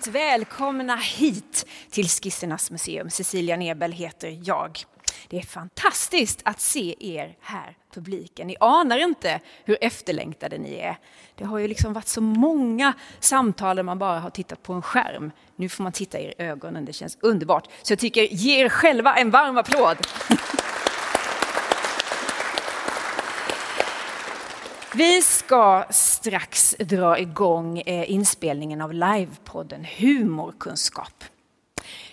varmt välkomna hit till Skissernas museum. Cecilia Nebel heter jag. Det är fantastiskt att se er här, publiken. Ni anar inte hur efterlängtade ni är. Det har ju liksom varit så många samtal där man bara har tittat på en skärm. Nu får man titta er i ögonen, det känns underbart. Så jag tycker, ge er själva en varm applåd. Vi ska strax dra igång eh, inspelningen av livepodden Humorkunskap.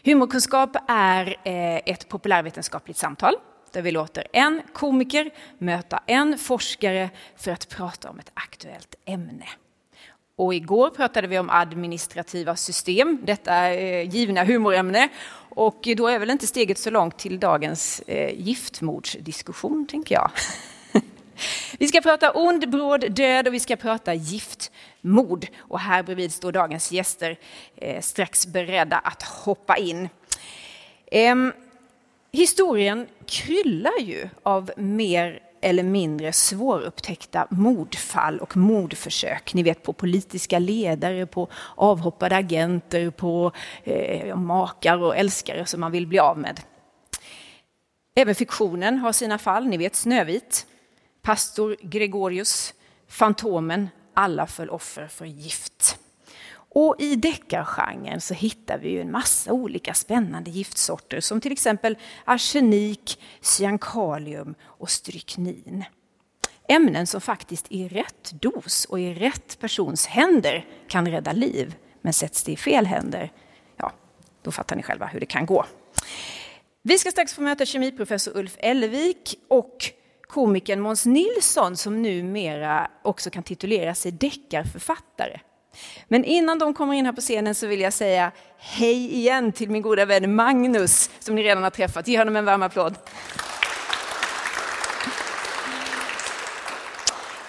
Humorkunskap är eh, ett populärvetenskapligt samtal där vi låter en komiker möta en forskare för att prata om ett aktuellt ämne. Och igår pratade vi om administrativa system, detta eh, givna humorämne. Och då är väl inte steget så långt till dagens giftmordsdiskussion, tänker jag. Vi ska prata ond, bråd död och vi ska prata giftmord. Och här bredvid står dagens gäster eh, strax beredda att hoppa in. Eh, historien kryllar ju av mer eller mindre svårupptäckta mordfall och mordförsök. Ni vet på politiska ledare, på avhoppade agenter, på eh, makar och älskare som man vill bli av med. Även fiktionen har sina fall. Ni vet Snövit, pastor Gregorius, Fantomen, alla föll offer för gift. Och i deckargenren så hittar vi ju en massa olika spännande giftsorter som till exempel arsenik, cyankalium och stryknin. Ämnen som faktiskt i rätt dos och i rätt persons händer kan rädda liv. Men sätts det i fel händer, ja, då fattar ni själva hur det kan gå. Vi ska strax få möta kemiprofessor Ulf Ellevik och komikern Måns Nilsson som numera också kan titulera sig deckarförfattare. Men innan de kommer in här på scenen så vill jag säga hej igen till min goda vän Magnus som ni redan har träffat. Ge honom en varm applåd.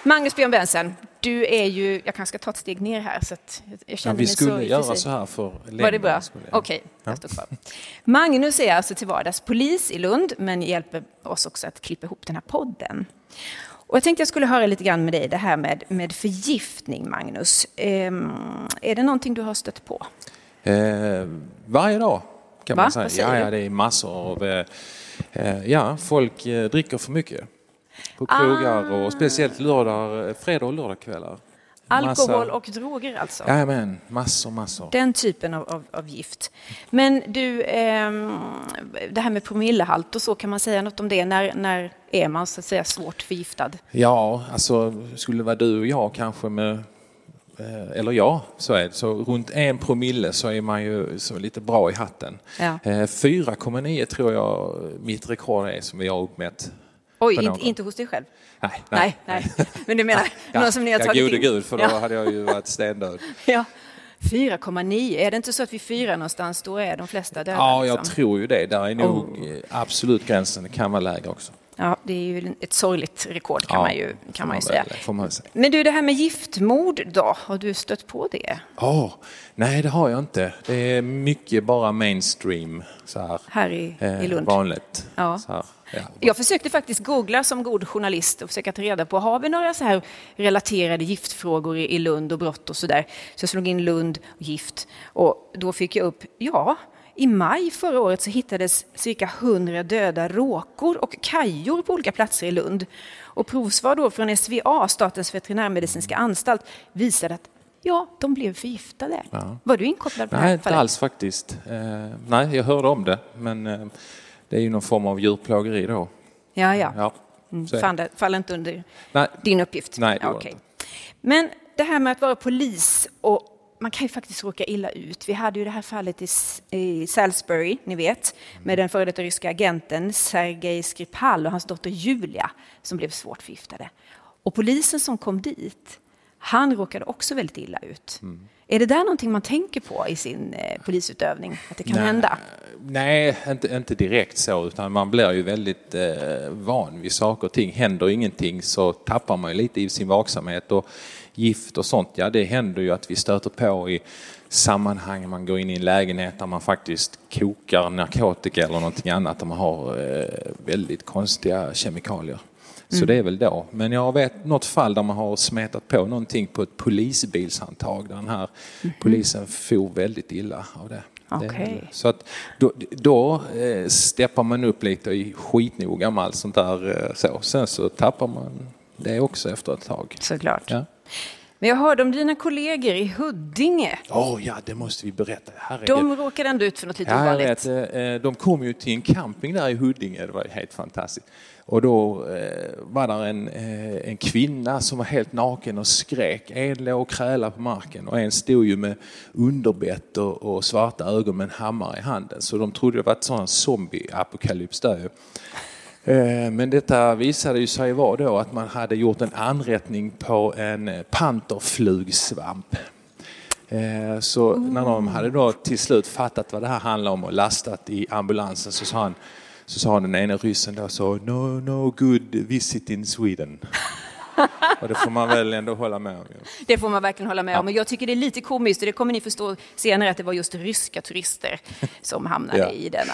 Magnus Björn Bensen, du är ju, jag kanske ska ta ett steg ner här så att jag känner ja, vi skulle så göra så här för Var det bra? Okej, okay, står kvar. Magnus är alltså till vardags polis i Lund men hjälper oss också att klippa ihop den här podden. Och jag tänkte jag skulle höra lite grann med dig det här med, med förgiftning, Magnus. Ehm, är det någonting du har stött på? Eh, varje dag kan Va? man säga. Ja, ja, det är massor av... Eh, eh, ja, folk eh, dricker för mycket på Ah. krogar och speciellt lördag, fredag och lördagskvällar. Alkohol och droger alltså? Jajamän, massor, massor. Den typen av, av, av gift. Men du, ehm, det här med promillehalt och så, kan man säga något om det? När, när är man så att säga svårt förgiftad? Ja, alltså skulle det vara du och jag kanske med eh, eller ja, så är det. Så runt en promille så är man ju så lite bra i hatten. Ja. Eh, 4,9 tror jag mitt rekord är som vi har uppmätt. Oj, inte, inte hos dig själv? Nej, Nej, nej. Men du menar någon som ni har ja, tagit gode in? gud, för då Ja. hade jag ju varit stendöd. Ja. 4,9, är det inte så att vid fyra någonstans då är de flesta döda? Ja, jag liksom? tror ju det. Där är nog Oh. absolut gränsen. Det kan vara lägre också. Ja, det är ju ett sorgligt rekord kan Ja, man ju, kan man ju säga. man säga. Men du, det här med giftmord då, har du stött på det? Åh, nej, det har jag inte. Det är mycket bara mainstream så här. Här i, eh, i Lund? Vanligt. Ja. Så här. Ja. Jag försökte faktiskt googla som god journalist och försöka ta reda på, har vi några så här relaterade giftfrågor i i Lund och brott och sådär? Så jag slog in Lund och gift och då fick jag upp, ja, i maj förra året så hittades cirka 100 döda råkor och kajor på olika platser i Lund. Och provsvar då från SVA, Statens veterinärmedicinska anstalt, visade att ja, de blev förgiftade. Var du inkopplad på det Nej, inte alls faktiskt. Eh, nej, jag hörde om det, men eh, det är ju någon form av djurplågeri då. Ja, ja. Ja, Mm, det faller inte under Nej, din uppgift? Nej, det ja, inte. Men det här med att vara polis och man kan ju faktiskt råka illa ut. Vi hade ju det här fallet i, i Salisbury, ni vet, med den före detta ryska agenten Sergej Skripal och hans dotter Julia som blev svårt förgiftade. Och polisen som kom dit, han råkade också väldigt illa ut. Mm. Är det där någonting man tänker på i sin eh, polisutövning, att det kan Nej. hända? Nej, inte, inte direkt så, utan man blir ju väldigt eh, van vid saker och ting. Händer ingenting så tappar man ju lite i sin vaksamhet. Och gift och sånt, ja det händer ju att vi stöter på i sammanhang, man går in i en lägenhet där man faktiskt kokar narkotika eller någonting annat, där man har eh, väldigt konstiga kemikalier. Så det är väl då. Men jag vet något fall där man har smetat på någonting på ett polisbilshandtag. Där den här polisen for väldigt illa av det. Väl- Så att då, då eh, steppar man upp lite och är skitnoga med allt sånt där. Eh, så. Sen så tappar man det också efter ett tag. Såklart. Ja. Men jag hörde om dina kollegor i Huddinge. Åh ja, det måste vi berätta. Herregud. De råkade ändå ut för något lite Ja, ovanligt. vet. Eh, De kom ju till en camping där i Huddinge, det var helt fantastiskt. Och då eh, var där en, eh, en kvinna som var helt naken och skrek. En låg och krälade på marken och en stod ju med underbett och, och svarta ögon med en hammare i handen. Så de trodde det var ett sånt zombie-apokalyps där ju. Eh, Men detta visade ju sig vara då att man hade gjort en anrättning på en eh, panterflugsvamp. Eh, Så när de hade då till slut fattat vad det här handlar om och lastat i ambulansen så sa han så sa den ene ryssen då så no, no good visit in Sweden. och det får man väl ändå hålla med om. Det får man verkligen hålla med om. Men jag tycker det är lite komiskt och det kommer ni förstå senare att det var just ryska turister som hamnade Ja. i denna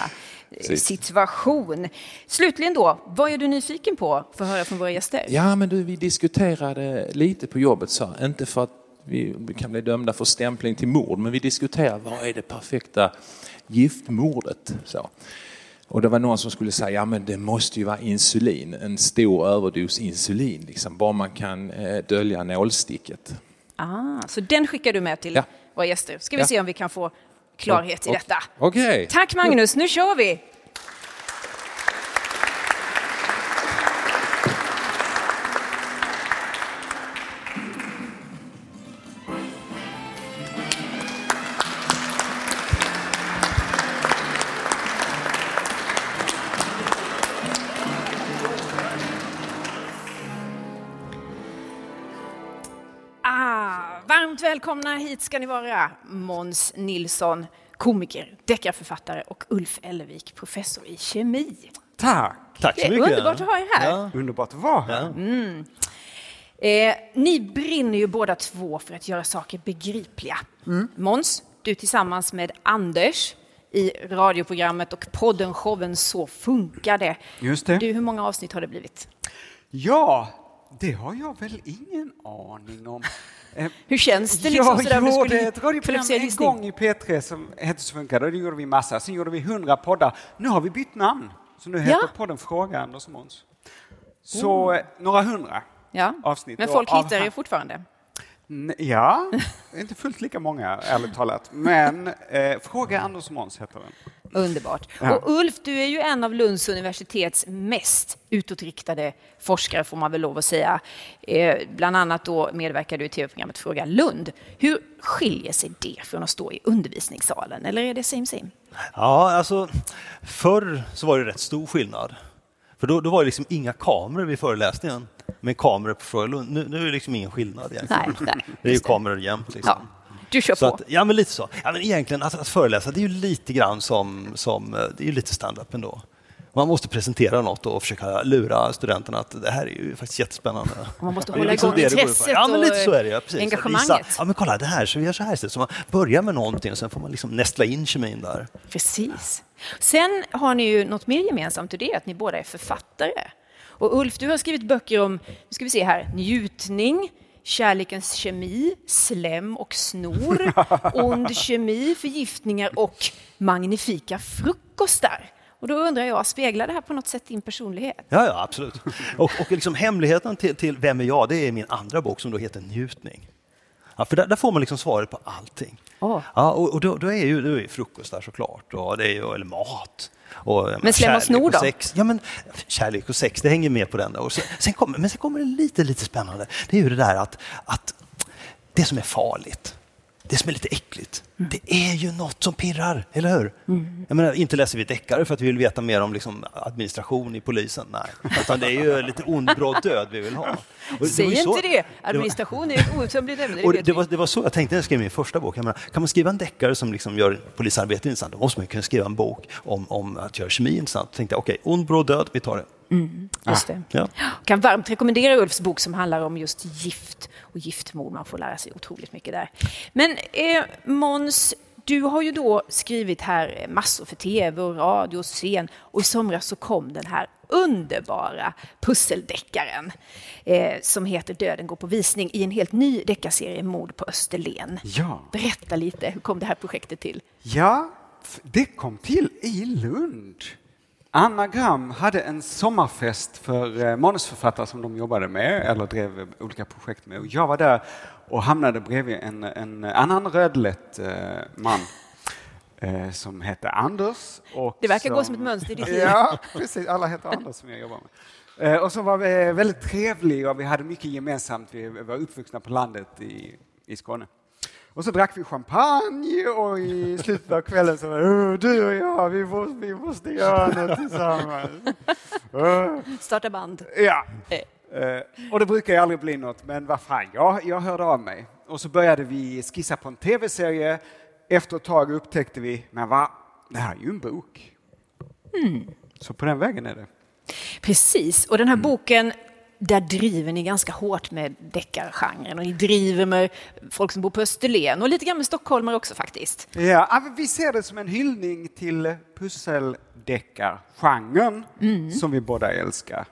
Precis. situation. Slutligen då, vad är du nyfiken på för att höra från våra gäster? Ja men du, vi diskuterade lite på jobbet så inte för att vi kan bli dömda för stämpling till mord men vi diskuterade vad är det perfekta giftmordet. Så. Och det var någon som skulle säga, ja men det måste ju vara insulin, en stor överdos insulin, liksom, bara man kan eh, dölja nålsticket. Ah, så den skickar du med till Ja. våra gäster. Ska vi Ja. se om vi kan få klarhet i detta. Okej. Tack Magnus, nu kör vi! Varmt välkomna hit ska ni vara, Måns Nilsson, komiker, deckarförfattare och Ulf Elvik, professor i kemi. Tack! Tack så mycket. underbart att ha er här. Ja. Underbart att vara här. Eh, ni brinner ju båda två för att göra saker begripliga. Måns, du tillsammans med Anders i radioprogrammet och podden showen Så funkar det. Just det. Du, hur många avsnitt har det blivit? Ja, det har jag väl ingen aning om. Eh, Hur känns det liksom? jag sådär, gjorde ett radioprogram en gång i P3 som hette Så funkar det. Då gjorde vi massa. Sen gjorde vi hundra poddar. Nu har vi bytt namn. Så nu heter Ja. podden Fråga Anders Måns. Så eh, några hundra Ja. avsnitt. Men folk hittar er fortfarande. Ja, inte fullt lika många ärligt talat. Men eh, Fråga Anders Måns heter den. Underbart. Ja. Och Ulf, du är ju en av Lunds universitets mest utåtriktade forskare får man väl lov att säga. Eh, bland annat då medverkar du i tv-programmet Fråga Lund. Hur skiljer sig det från att stå i undervisningssalen? Eller är det same same? Ja, alltså förr så var det rätt stor skillnad. För då, då var det liksom inga kameror vid föreläsningen med kameror på Fröja Lund. Nu, nu är det liksom ingen skillnad egentligen. Nej, nej, det är ju kameror jämt. Liksom. Ja, du kör Så på. att, ja, men lite så. Ja, men egentligen, att, att föreläsa, det är ju lite grann som, som eh, det är ju lite stand-up ändå. Man måste presentera något och försöka lura studenterna att det här är ju faktiskt jättespännande. Man måste hålla liksom igång intresset Ja, men lite så är det. Ja, precis. engagemanget. Visa, ja, men kolla det här, så vi gör så här istället. Så man börjar med någonting och sen får man liksom nästla in kemin där. Precis. Sen har ni ju något mer gemensamt och det är att ni båda är författare. Och Ulf, du har skrivit böcker om, nu ska vi se här, njutning, kärlekens kemi, slem och snor, ond kemi, förgiftningar och magnifika frukostar. Och då undrar jag, speglar det här på något sätt din personlighet? Ja, ja absolut. Och, och liksom hemligheten till, till Vem är jag? Det är min andra bok som då heter Njutning. Ja, för där, där får man liksom svaret på allting. Åh. Ja, och, och då, då är ju då är frukost där såklart, och det är ju, eller mat. Och, menar, slem och snor då? Sex. Ja, men kärlek och sex, det hänger med på den. Där. Och sen, sen kommer, men sen kommer det lite, lite spännande. Det är ju det där att, att det som är farligt, det som är lite äckligt, Mm. det är ju något som pirrar, eller hur? Jag menar, inte läser vi deckare för att vi vill veta mer om liksom, administration i polisen, nej. Utan det är ju lite ond, bråd död vi vill ha. Och det var Säg så- inte det! Administration är ett outtömligt ämne, det det, var, det var så jag tänkte när jag skrev min första bok. Jag menar, kan man skriva en deckare som liksom gör polisarbete intressant, då måste man kunna skriva en bok om, om att göra kemi intressant. Då tänkte jag, okej, ond, bråd död, vi tar det. Just det. Ja. kan varmt rekommendera Ulfs bok som handlar om just gift och giftmord. Man får lära sig otroligt mycket där. Men eh, Måns, du har ju då skrivit här massor för tv och radio och scen och i somras så kom den här underbara pusseldeckaren eh, som heter Döden går på visning i en helt ny deckarserie Mord på Österlen. Ja. Berätta lite, hur kom det här projektet till? Ja, det kom till i Lund. Anna Gram hade en sommarfest för eh, manusförfattare som de jobbade med eller drev olika projekt med. Och jag var där och hamnade bredvid en, en annan rödlätt eh, man eh, som hette Anders. Och Det verkar gå som ett mönster i ditt liv. Ja, precis. Alla heter Anders som jag jobbar med. Och så var vi väldigt trevlig och vi hade mycket gemensamt. Vi var uppvuxna på landet i, i Skåne. Och så drack vi champagne och i slutet av kvällen så var det "Åh, du och jag, vi måste, vi måste göra något tillsammans. Starta band. Ja. Eh. Eh, och det brukar ju aldrig bli något, men vad fan, jag, jag hörde av mig. Och så började vi skissa på en tv-serie. Efter ett tag upptäckte vi, men va, det här är ju en bok. Så på den vägen är det. Precis, och den här boken där driver ni ganska hårt med deckargenren och ni driver med folk som bor på Österlen och lite grann med stockholmare också faktiskt. Ja, vi ser det som en hyllning till pusseldeckargenren som vi båda älskar.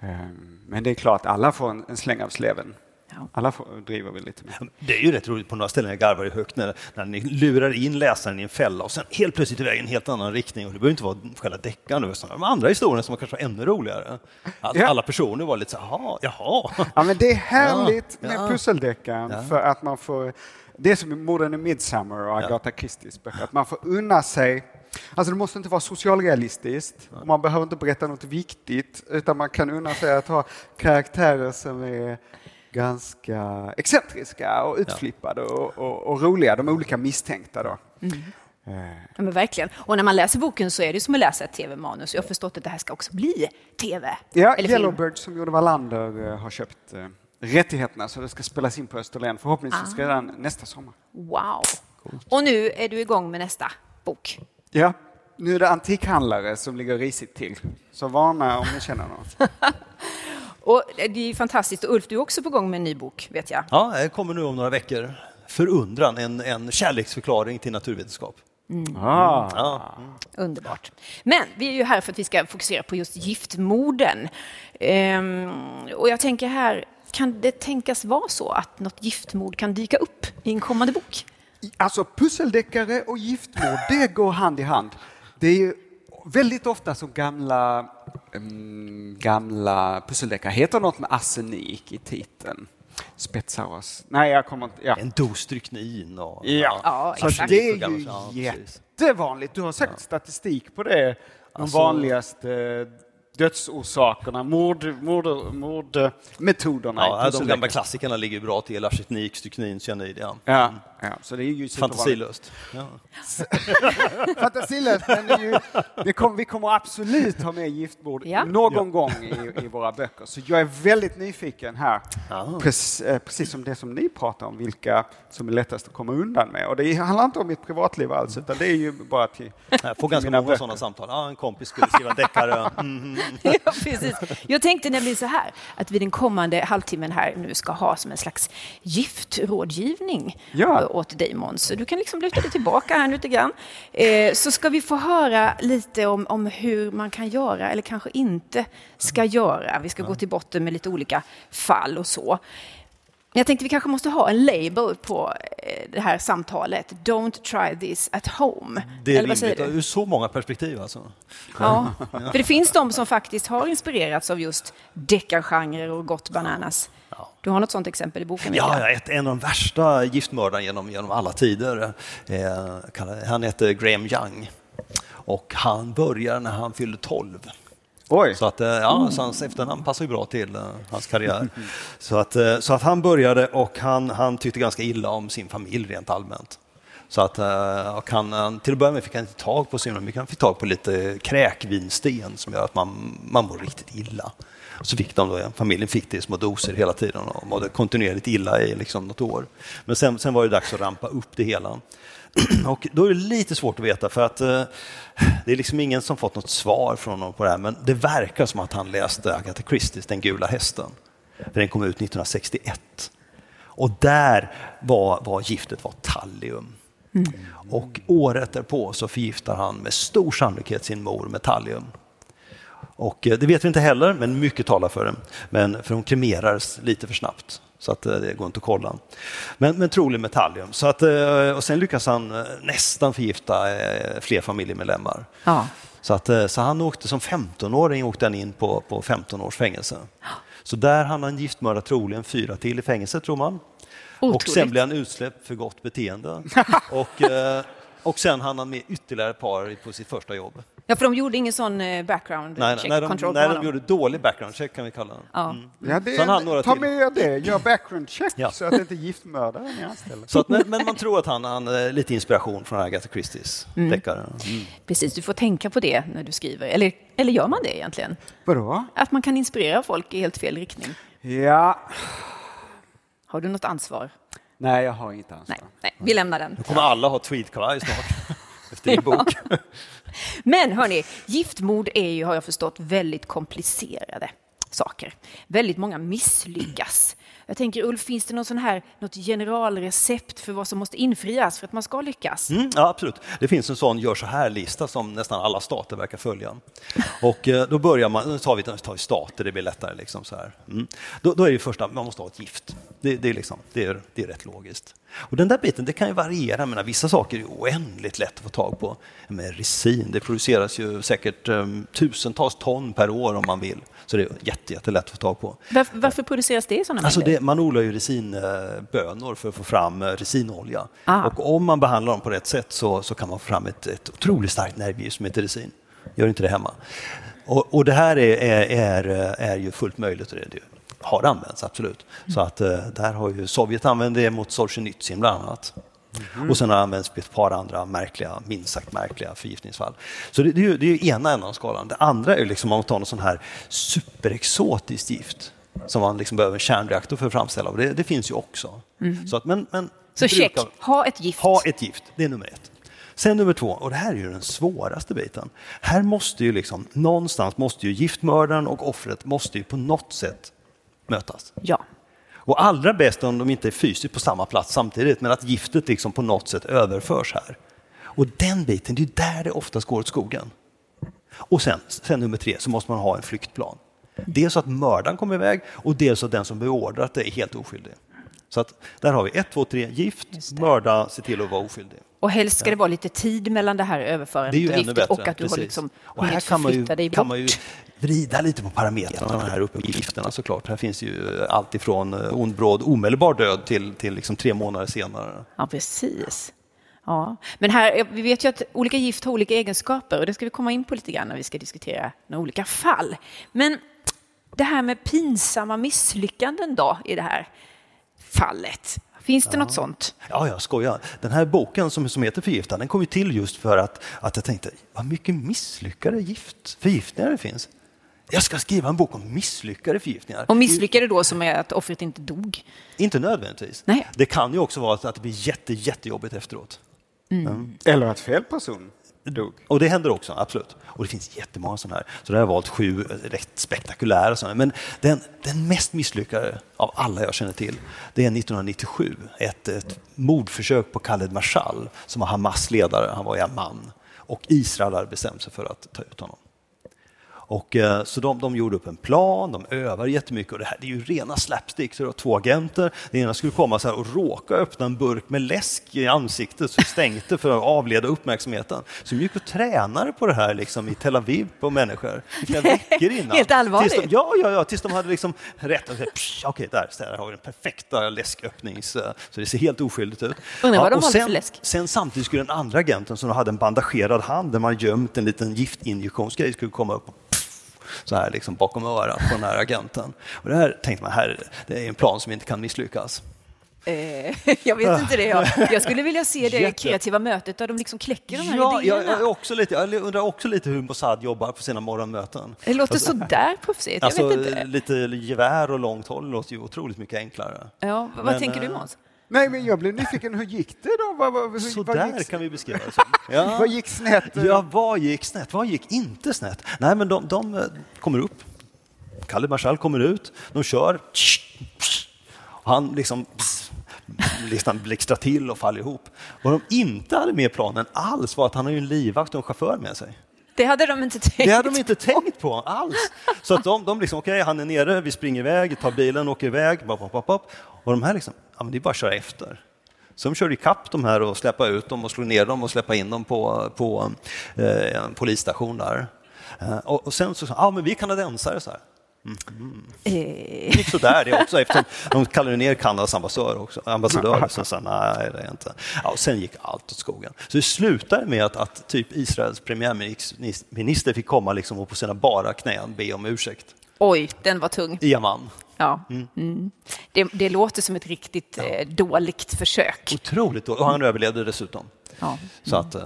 Ehm, Men det är klart, alla får en, en släng av sleven. Ja. Alla får, driver vi lite med. Det är ju rätt roligt på några ställen, jag garvar ju högt när, när ni lurar in läsaren i en fälla och sen helt plötsligt iväg i en helt annan riktning. Och det behöver inte vara själva deckaren, det var de andra historierna som var kanske var ännu roligare. All, Ja. Alla personer var lite så jaha, jaha. Ja, men det är härligt Ja, med ja. pusseldeckaren Ja. för att man får... Det är som i Morden i Midsummer och Agatha Christies böcker, att man får unna sig Alltså det måste inte vara socialrealistiskt, och man behöver inte berätta något viktigt, utan man kan unna sig att ha karaktärer som är ganska excentriska och utflippade och, och, och roliga, de olika misstänkta då. Eh, Ja, men verkligen. Och när man läser boken så är det som att läsa ett tv-manus. Jag har förstått att det här ska också bli tv. Ja, eller film. Yellowbird som gjorde Wallander eh, har köpt eh, rättigheterna så det ska spelas in på Österlen, förhoppningsvis Ah. redan nästa sommar. Wow. Och nu är du igång med nästa bok. Ja, nu är det antikhandlare som ligger risigt till. Så varna om ni känner någon. Och det är fantastiskt. Och Ulf, du är också på gång med en ny bok, vet jag. Ja, det kommer nu om några veckor. Förundran, en, en kärleksförklaring till naturvetenskap. Ah. Ja. Underbart. Men vi är ju här för att vi ska fokusera på just giftmorden. Ehm, och jag tänker här, kan det tänkas vara så att något giftmord kan dyka upp i en kommande bok? Alltså pusseldeckare och giftmord, det går hand i hand. Det är ju väldigt ofta som gamla, mm, gamla pusseldeckare heter något med arsenik i titeln. Spetsauers. Nej, jag kommer inte... Ja. En dos stryknin och... Ja, Ja, så exakt. det är ju ja, jättevanligt. Du har säkert statistik på det. De Alltså- vanligaste dödsorsakerna, mord, mord, mordmetoderna i Ja, de gamla klassikerna ligger bra till. Arsenik, stryknin, cyanid. Ja. Ja, ja, så det är ju. Fantasilöst. Ja. Fantasilöst, men det är ju, det kom, vi kommer absolut ha med giftmord Ja. någon gång i, i våra böcker. Så jag är väldigt nyfiken här, Ja. precis, eh, precis som det som ni pratar om, vilka som är lättast att komma undan med. Och det handlar inte om mitt privatliv alls, utan det är ju bara till... Jag får ganska Mina många böcker. sådana samtal. Ja, en kompis skulle skriva en deckare. Mm. Ja, precis. Jag tänkte nämligen så här, att vi den kommande halvtimmen här nu ska ha som en slags giftrådgivning Ja. eh, åt dig Måns. Så Du kan liksom luta dig tillbaka här lite grann. Eh, Så ska vi få höra lite om, om hur man kan göra eller kanske inte ska göra. Vi ska gå till botten med lite olika fall och så. Men jag tänkte vi kanske måste ha en label på eh, det här samtalet. Don't try this at home. Det är Eller rimligt ur så många perspektiv. Alltså. Ja, för det finns de som faktiskt har inspirerats av just deckargenrer och gått bananas. Du har något sånt exempel i boken? Ja, ett, en av de värsta giftmördarna genom, genom alla tider. Eh, han heter Graham Young. Och han börjar när han fyllde 12. Oj! Så, att, eh, ja, så hans efternamn passar ju bra till eh, hans karriär. Så att, eh, så att han började och han, han tyckte ganska illa om sin familj rent allmänt. Så att, och han, till att börja med fick han inte tag på sin, men han fick tag på lite kräkvinsten som gör att man, man mår riktigt illa. Och så fick de då, familjen fick det i små doser hela tiden och mådde kontinuerligt illa i liksom något år. Men sen, sen var det dags att rampa upp det hela. Och då är det lite svårt att veta för att eh, det är liksom ingen som fått något svar från honom på det här men det verkar som att han läste Agatha Christies Den gula hästen. För den kom ut 1961. Och där var, var giftet var tallium. Mm. Och året därpå så förgiftar han med stor sannolikhet sin mor med tallium. Och eh, det vet vi inte heller, men mycket talar för det. Men för hon kremerades lite för snabbt. Så att eh, det går inte att kolla. Men, men troligen metallium. Så att, eh, och sen lyckas han nästan förgifta fler familjemedlemmar. Ja. Så, att, så han åkte som 15-åring åkte han in på, på 15 års fängelse. Så där hann han giftmörda troligen fyra till i fängelse tror man. Otroligt. Och sen blev han utsläppt för gott beteende. och, och sen hann han med ytterligare ett par på sitt första jobb. Ja, för de gjorde ingen sån eh, background nej, check nej, de, control Nej, de gjorde dålig background check kan vi kalla den. Ja. Mm. Ja, det, är, ta med det, gör background check ja. så att det inte är giftmördaren ni anställer. Så att, men, men, man tror att han har lite inspiration från Agatha Christies mm. deckare. Mm. Precis, du får tänka på det när du skriver. Eller, eller gör man det egentligen? Vadå? Att man kan inspirera folk i helt fel riktning. Ja. Har du något ansvar? Nej, jag har inget ansvar. Nej, nej vi lämnar den. Nu kommer alla ha tweedkavaj snart. Din bok. Men hörni, giftmord är ju, har jag förstått, väldigt komplicerade saker. Väldigt många misslyckas. Jag tänker Ulf, finns det någon sån här, något generalrecept för vad som måste infrias för att man ska lyckas? Mm, ja, absolut. Det finns en sån gör så här-lista som nästan alla stater verkar följa. Och eh, då börjar man, nu tar vi, tar vi stater, det blir lättare. Liksom så här. Mm. Då, då, är det första, man måste ha ett gift. Det, det, är, liksom, det, är, det är rätt logiskt. Och den där biten det kan ju variera, men vissa saker är oändligt lätt att få tag på. Men resin, det produceras ju säkert um, tusentals ton per år om man vill. Så det är jätte, jättelätt att få tag på. Varför, varför produceras det i sådana alltså det, Man odlar ju resinbönor för att få fram eh, resinolja. Ah. Och om man behandlar dem på rätt sätt så, så kan man få fram ett, ett otroligt starkt nervgift som heter resin. Gör inte det hemma. Och, och det här är, är, är, är ju fullt möjligt. Och det, har använts, absolut. Mm. Så att eh, där har ju Sovjet använt det mot Solzhenitsyn bland annat. Mm. Och sen har det använts vid ett par andra märkliga, minst sagt märkliga förgiftningsfall. Så det, det, är ju, det är ena änden av skalan. Det andra är liksom om man tar något sån här superexotiskt gift som man liksom behöver en kärnreaktor för att framställa. Och det, det finns ju också. Mm. Så, att, men, men, så check, ha ett gift. Ha ett gift, det är nummer ett. Sen nummer två, och det här är ju den svåraste biten. Här måste ju liksom, någonstans måste ju giftmördaren och offret måste ju på något sätt mötas. Ja. Och allra bäst om de inte är fysiskt på samma plats samtidigt, men att giftet liksom på något sätt överförs här. Och den biten, det är där det oftast går åt skogen. Och sen, sen nummer tre, så måste man ha en flyktplan. Dels så att mördaren kommer iväg och dels så att den som beordrat det är helt oskyldig. Så att där har vi ett, två, tre, gift, mörda, se till att vara oskyldig. Och helst ska det vara lite tid mellan det här överförandet och giftet och att du precis. har liksom och här kan man, ju, dig kan man ju vrida lite på parametrarna, de här uppgifterna såklart. Här finns ju allt ifrån eh, ond bråd omedelbar död till, till liksom tre månader senare. Ja, precis. Ja. Men här, vi vet ju att olika gift har olika egenskaper och det ska vi komma in på lite grann när vi ska diskutera några olika fall. Men det här med pinsamma misslyckanden då i det här fallet. Finns det ja. något sånt? Ja, jag skojar. Den här boken som, som heter Förgiftad, den kom ju till just för att, att jag tänkte, vad mycket misslyckade gift, förgiftningar det finns. Jag ska skriva en bok om misslyckade förgiftningar. Och misslyckade då som är att offret inte dog? Inte nödvändigtvis. Nej. Det kan ju också vara att det blir jätte, jättejobbigt efteråt. Mm. Mm. Eller att fel person dog. Och det händer också, absolut. Och det finns jättemånga sådana här. Så där har jag valt sju rätt spektakulära sådana. Men den, den mest misslyckade av alla jag känner till, det är 1997. Ett, ett mordförsök på Khaled Mashal som var Hamas ledare. Han var en man. Och Israel hade bestämt sig för att ta ut honom. Och, eh, så de, de gjorde upp en plan, de övade jättemycket och det här det är ju rena slapstick. Så det var två agenter, den ena skulle komma så här och råka öppna en burk med läsk i ansiktet så stänkte för att avleda uppmärksamheten. Så de gick och tränade på det här liksom, i Tel Aviv på människor i flera veckor innan. Helt allvarligt? De, ja, ja, ja, tills de hade liksom rätt. Okej, okay, där, där har vi den perfekta läsköppnings... Så det ser helt oskyldigt ut. Undrar vad ja, de sen, för läsk? Sen samtidigt skulle den andra agenten som hade en bandagerad hand där man gömt en liten giftinjektionsgrej skulle komma upp och så här liksom bakom örat på den här agenten. Och det här tänkte man, här, det är en plan som inte kan misslyckas. Eh, jag vet inte det. Jag, jag skulle vilja se det Jätte. kreativa mötet där de liksom kläcker de här ja, idéerna. Jag, jag, också lite, jag undrar också lite hur Mossad jobbar på sina morgonmöten. Det låter alltså, sådär puffsigt. Alltså, lite gevär och långt håll låter ju otroligt mycket enklare. Ja, vad Men, tänker du Måns? Nej, men jag blev nyfiken. Hur gick det då? Vad, vad, så vad där gick... kan vi beskriva det som. Ja. vad gick snett? Ja, vad gick snett? Vad gick inte snett? Nej, men de, de eh, kommer upp. Kalle Marschall kommer ut. De kör. Han liksom liksom blixtrar till och faller ihop. Vad de inte hade med i planen alls var att han har ju en livvakt och en chaufför med sig. Det hade de inte tänkt Det hade de inte tänkt på alls. Så att de, de liksom, okej, okay, han är nere, vi springer iväg, tar bilen, åker iväg, bop, bop, bop, och de här liksom, ja men det är bara att köra efter. Så de körde ikapp de här och släppa ut dem och slå ner dem och släppa in dem på, på eh, en polisstation där. Eh, och, och, sen så sa ja men vi är kanadensare så här. Mm. Det gick sådär det också eftersom de kallade ner Kanadas ambassadör också, ambassadör. Så sa nej, det är inte. Ja, och sen gick allt åt skogen. Så det slutade med att, att typ Israels premiärminister fick komma liksom och på sina bara knän be om ursäkt. Oj, den var tung. I Amman. Ja. Mm. Mm. Det, det, låter som ett riktigt ja. eh, dåligt försök. Otroligt dåligt. Och han överlevde dessutom. Ja. Så att, eh,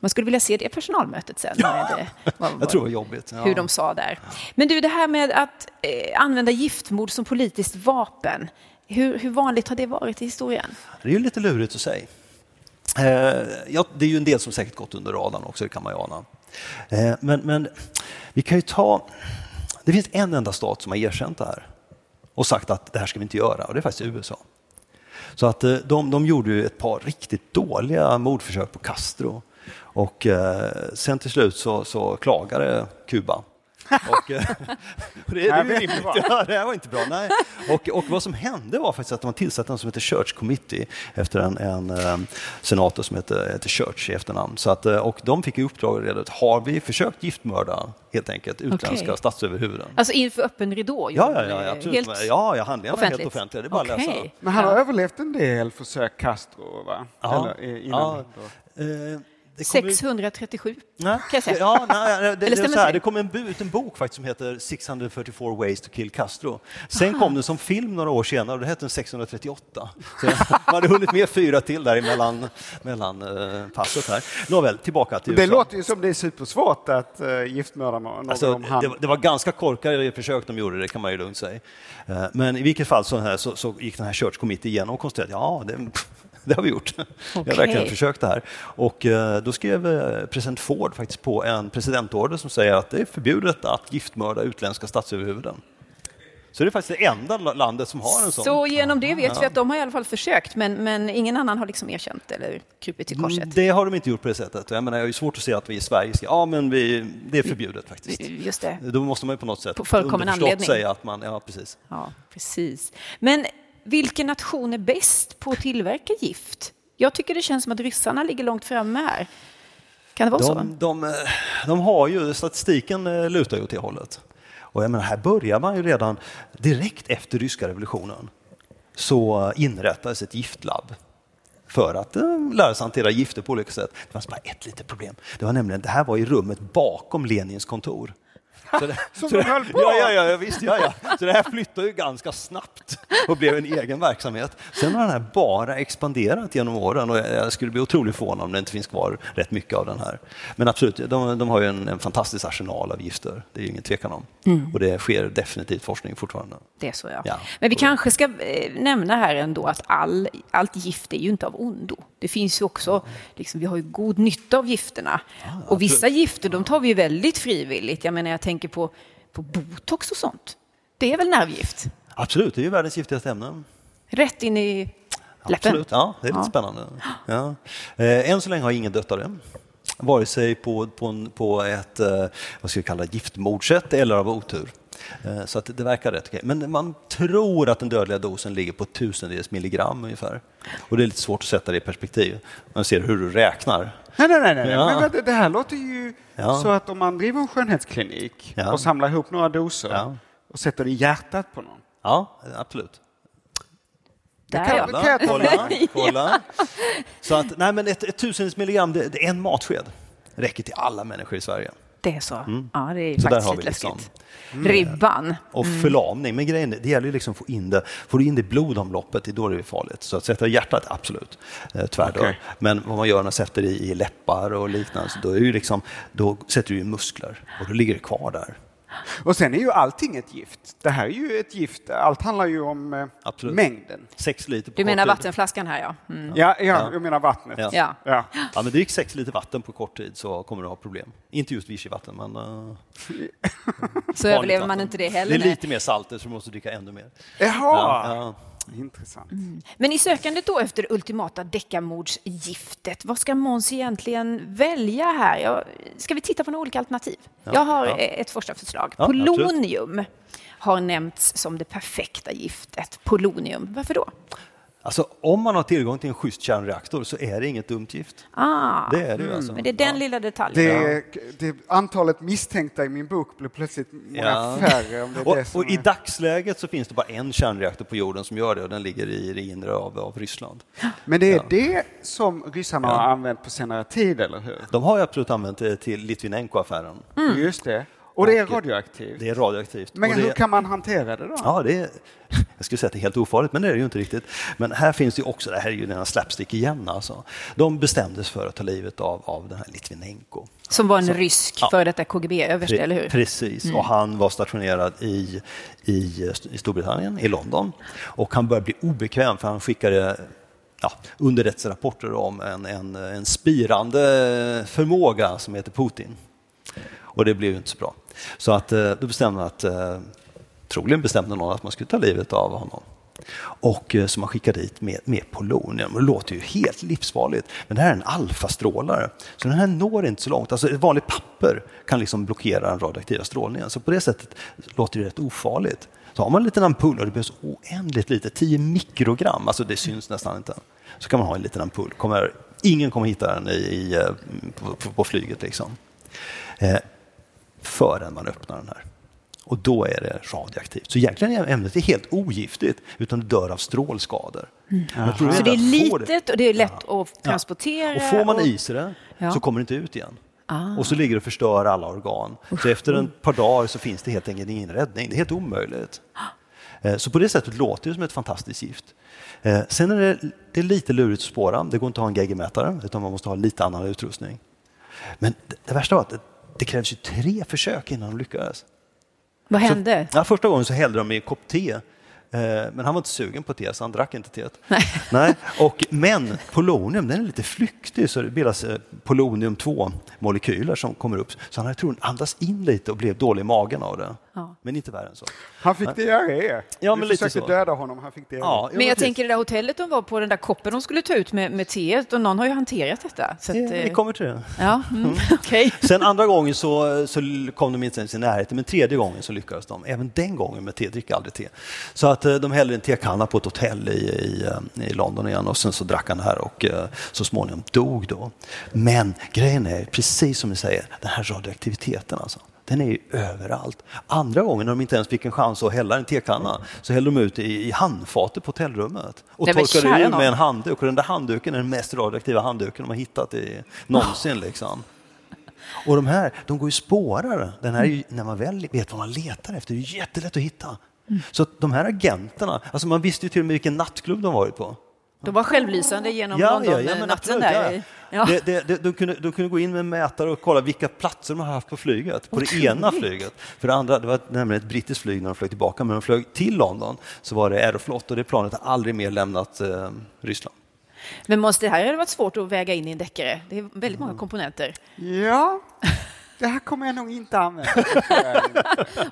man skulle vilja se det personalmötet sen. Det, vad, jag tror det var jobbigt. Ja. Hur de sa där. Men du, det här med att eh, använda giftmord som politiskt vapen. Hur, hur, vanligt har det varit i historien? Det är ju lite lurigt att säga. Eh, ja, det är ju en del som säkert gått under radarn också, det kan man ju ana. Eh, men, men vi kan ju ta... Det finns en enda stat som har erkänt det här och sagt att det här ska vi inte göra och det är faktiskt USA. Så att eh, de, de gjorde ju ett par riktigt dåliga mordförsök på Castro och eh, sen till slut så, så klagade Kuba och, eh, det, det, är rimligt. Ja, det här var inte bra. Nej. Och, och vad som hände var faktiskt att de tillsatte en som heter Church Committee efter en, en um, senator som heter, heter Church i efternamn. Så att, och de fick i uppdrag att har vi försökt giftmörda helt enkelt utländska okay. statsöverhuvuden? Alltså inför öppen ridå? Ja, ja, ja, absolut. Helt ja, ja, handlingarna är helt offentliga. Det är bara okay. att läsa. Men han har ja. överlevt en del försök, Castro, va? Ja. Eller, innan ja. 637 nej, kan jag säga. Ja, nej, det, det, det, här, det kom en, ut en bok faktiskt som heter 644 ways to kill Castro. Sen Aha. kom den som film några år senare och det hette 638. Så man hade hunnit med fyra till där mellan, mellan uh, passet här. Nåväl, tillbaka till Det USA. låter ju som det är supersvårt att uh, giftmörda någon alltså, om han... det, det, var ganska korkade försök de gjorde, det kan man ju lugnt säga. Uh, men i vilket fall så, här, så, så gick den här Church Committee igenom och konstaterade att ja, det, det har vi gjort. Okay. Vi har verkligen försökt det här. Och eh, då skrev eh, president Ford faktiskt på en presidentorder som säger att det är förbjudet att giftmörda utländska statsöverhuvuden. Så det är faktiskt det enda landet som har en sån. Så genom det vet ja. vi att de har i alla fall försökt, men, men ingen annan har liksom erkänt eller krupit till korset? Mm, det har de inte gjort på det sättet. Jag menar, jag har svårt att se att vi i Sverige ska, ja men vi, det är förbjudet faktiskt. Just det. Då måste man ju på något sätt på anledning. säga att man, ja precis. Ja, precis. Men vilken nation är bäst på att tillverka gift? Jag tycker det känns som att ryssarna ligger långt framme här. Kan det vara de, så? De, eh, de har ju, statistiken eh, lutar ju åt det hållet. Och jag menar, här börjar man ju redan direkt efter ryska revolutionen så inrättades ett giftlabb för att eh, lära sig hantera gifter på olika sätt. Det fanns bara ett litet problem. Det var nämligen, det här var i rummet bakom Lenins kontor. Så det, Som så de höll på? Ja, ja, ja, visst, ja, ja. Så det här flyttade ju ganska snabbt och blev en egen verksamhet. Sen har den här bara expanderat genom åren och jag skulle bli otroligt förvånad om det inte finns kvar rätt mycket av den här. Men absolut, de, de har ju en, en, fantastisk arsenal av gifter, det är ju ingen tvekan om. Mm. Och det sker definitivt forskning fortfarande. Det är så ja. ja. Men vi kanske ska eh, nämna här ändå att all, allt gift är ju inte av ondo. Det finns ju också, liksom, vi har ju god nytta av gifterna. Ja, och vissa gifter de tar vi ju väldigt frivilligt. Jag menar, jag tänker på, på botox och sånt. Det är väl nervgift? Absolut, det är ju världens giftigaste ämne. Rätt in i läppen? Absolut, ja, det är lite ja. spännande. Ja. Eh, än så länge har ingen dött av det. Vare sig på, på, på ett eh, vad ska vi kalla giftmordsätt eller av otur. Eh, så att det verkar rätt okej. Men man tror att den dödliga dosen ligger på tusendels milligram ungefär. Och det är lite svårt att sätta det i perspektiv. Man ser hur du räknar. Nej, nej, nej. nej. Ja. Men det här låter ju ja. så att om man driver en skönhetsklinik ja. och samlar ihop några doser och sätter det i hjärtat på någon. Ja, absolut. Där kan, kolla, kan jag kolla, kolla. Så att, nej men ett, ett tusendels milligram, det, det är en matsked. räcker till alla människor i Sverige. Det är så? Mm. Ja, det är så faktiskt lite liksom. läskigt. Mm. Ribban. Och mm. förlamning. Men grejen det gäller ju liksom att få in det. Får du in det i blodomloppet, det är då det är farligt. Så att sätta i hjärtat, absolut, eh, tvärdör. Okay. Men vad man gör när man sätter det i läppar och liknande, då, är ju liksom, då sätter du i muskler och då ligger det kvar där. Och sen är ju allting ett gift. Det här är ju ett gift. Allt handlar ju om eh, mängden. Sex liter på Du menar vattenflaskan här ja. Mm. ja. Ja, jag menar vattnet. Ja. Ja. Ja. ja, men drick sex liter vatten på kort tid så kommer du ha problem. Inte just vichyvatten, men... Uh, så överlever man inte det heller. Det är lite mer salter så du måste dricka ännu mer. Jaha! Ja, Intressant. Men i sökandet då efter ultimata deckamordsgiftet, vad ska Måns egentligen välja här? Ja, ska vi titta på några olika alternativ? Jag har ja. ett första förslag. Ja, absolut. Polonium har nämnts som det perfekta giftet. Polonium, varför då? Alltså, om man har tillgång till en schysst kärnreaktor så är det inget dumt gift. Ah, Det är det ju alltså. men det är den Ja. lilla detaljen. Det, det, antalet misstänkta i min bok blev plötsligt många Ja. färre. Om det är det Och, och i är- dagsläget så finns det bara en kärnreaktor på jorden som gör det och den ligger i det inre av, av Ryssland. Men det är Ja. det som ryssarna har använt på senare tid, eller hur? De har ju absolut använt det till Litvinenko-affären. Just det. Och det är Och- radioaktivt. Det är radioaktivt. Men och det, hur kan man hantera det då? Ja, det är, jag skulle säga att det är helt ofarligt, men det är det ju inte riktigt. Men här finns det ju också, det här är ju den här slapstick igen alltså. De bestämdes för att ta livet av, av den här Litvinenko. Som var en rysk ja. före detta KGB-överste, eller hur? Precis, och han var stationerad i, i, i Storbritannien, i London. Och han började bli obekväm för han skickade ja, underrättelserapporter om en, en, en spirande förmåga som heter Putin. Och det blev ju inte så bra. Så att, eh, då bestämde man att, eh, troligen bestämde någon att man skulle ta livet av honom. Och eh, som man skickade dit med, med polonium. Det låter ju helt livsfarligt, men det här är en alfastrålare. Så den här når inte så långt. Alltså ett vanligt papper kan liksom blockera den radioaktiva strålningen. Så på det sättet låter det rätt ofarligt. Så har man en liten ampull och det behövs oändligt lite, 10 mikrogram, alltså det syns nästan inte. Så kan man ha en liten ampull. Kommer, ingen kommer hitta den i, i, eh, på, på, på flyget. Liksom. Eh, förrän man öppnar den här. Och då är det radioaktivt. Så egentligen är ämnet är helt ogiftigt, utan det dör av strålskador. Mm. Så det är litet och det är lätt att transportera. Och får man och- i sig det Ja. så kommer det inte ut igen. Ah. Och så ligger det och förstör alla organ. Så efter ett par dagar så finns det helt enkelt ingen räddning. Det är helt omöjligt. Eh, Så på det sättet låter det som ett fantastiskt gift. Eh, Sen är det, det är lite lurigt att spåra. Det går inte att ha en geigermätare utan man måste ha lite annan utrustning. Men det, det värsta var att det, det krävs ju tre försök innan de lyckades. Vad hände? Så, ja, första gången så hällde de i en kopp te. Eh, men han var inte sugen på te så han drack inte teet. Nej. Nej. Och, men polonium den är lite flyktig så det bildas eh, polonium 2-molekyler som kommer upp. Så han hade troligen andats in lite och blev dålig i magen av det. Ja. Men inte värre än så. Han fick diarré. Ja, Du men lite försökte så. döda honom, han fick diarré. Ja, Men jag tänker det där hotellet de var på, den där koppen de skulle ta ut med, med teet, och någon har ju hanterat detta. Så att, Ja, vi eh, kommer till det. ja, mm, okej. Sen andra gången så, så kom de inte ens i närheten, men tredje gången så lyckades de. Även den gången med te, dricker aldrig te. Så att eh, de hällde en tekanna på ett hotell i, i, eh, i London igen och sen så drack han det här och så småningom dog då. Men grejen är, precis som ni säger, den här radioaktiviteten alltså. Den är ju överallt. Andra gången när de inte ens fick en chans att hälla en tekanna så hällde de ut i, i handfatet på hotellrummet och Nej, torkade ur med en handduk. Och den där handduken är den mest radioaktiva handduken de har hittat i, någonsin. Liksom. Och de här, de går ju spårare. Den här är ju, när man väl vet vad man letar efter, det är jättelätt att hitta. Så att de här agenterna, alltså man visste ju till och med vilken nattklubb de varit på. De var självlysande genom Ja, ja, ja, men London-natten absolut, där. ja. Ja. Det, det, det, de, kunde, de kunde gå in med mätare och kolla vilka platser de har haft på flyget. På det ena flyget. För det andra, det var nämligen ett brittiskt flyg när de flög tillbaka, men de flög till London så var det Aeroflot och det planet har aldrig mer lämnat eh, Ryssland. Men måste det här hade varit svårt att väga in i en deckare. Det är väldigt Mm. många komponenter. Ja, det här kommer jag nog inte använda.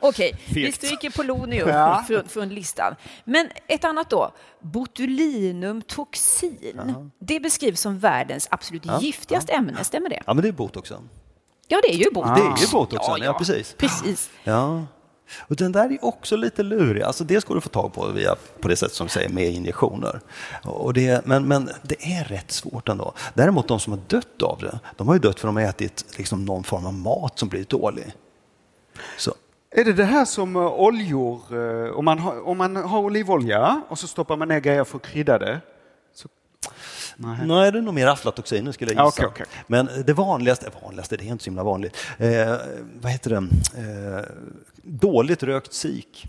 Okej, vi stryker polonium Ja. från, från listan. Men ett annat då, botulinumtoxin. Det beskrivs som världens absolut giftigaste ämne, stämmer det? Ja, men det är botoxen. Ja, det är ju botox. Det är ju botoxen, ja, precis. Precis. Ja. Och den där är också lite lurig. Alltså det att du få tag på via, på det sätt som säger, med injektioner. Och det, men, men det är rätt svårt ändå. Däremot de som har dött av det, de har ju dött för att de har ätit liksom någon form av mat som blivit dålig. Så, Är det det här som eh, oljor, eh, om man, har, om man har olivolja och så stoppar man ner grejer för att krydda det? Så, nej. Nej, det är nog mer aflatoxiner skulle jag Ja, gissa. okej, okej. Men det vanligaste, vanligaste, det är inte så himla vanligt. Eh, vad heter det? Eh, dåligt rökt sik.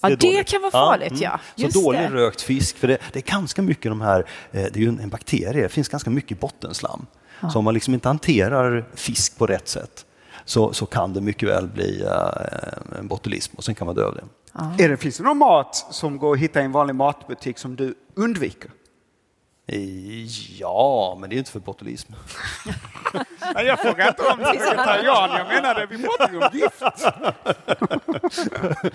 Ja, det dåligt. kan vara farligt, ja. Så Just dålig det. rökt fisk, för det, det är ganska mycket de här, eh, det är ju en, en bakterie, det finns ganska mycket bottenslam. Så om man liksom inte hanterar fisk på rätt sätt så, så kan det mycket väl bli eh, en botulism och sen kan man dö av det. Är det, finns det någon mat som går att hitta i en vanlig matbutik som du undviker? Ja, men det är inte för botulism. Jag frågar inte om vegetarian, jag menade vi pratar ju om gift.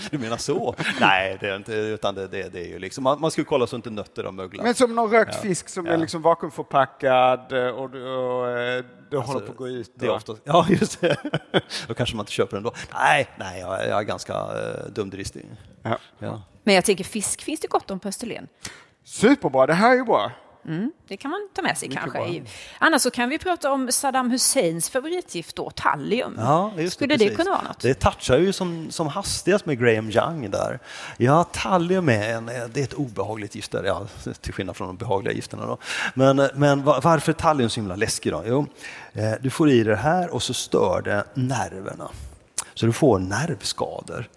Du menar så? Nej, det är inte, utan det, det, det är ju liksom, man, man ska kolla så inte nötter och möglar. Men som någon rökt Ja. fisk som Ja. är liksom vakuumförpackad och, och, och eh, det håller på att gå ut. Det är då. ofta, ja, just det. Då kanske man inte köper den då. Nej, nej jag, är- jag är ganska uh, dumdristig. Ja. Ja. Men jag tänker fisk finns det gott om på Österlen. Superbra, det här är ju bra. Det kan man ta med sig kanske. bra. Annars så kan vi prata om Saddam Husseins favoritgift då, tallium. Ja, just Skulle det precis. kunna vara något? Det touchar ju som, som hastigast med Graham Young där. Ja, tallium är, en, det är ett obehagligt gift, där, ja, till skillnad från de behagliga gifterna. Då. Men, men va- varför är tallium så himla läskig? Då? Jo, eh, du får i det här och så stör det nerverna. Så du får nervskador.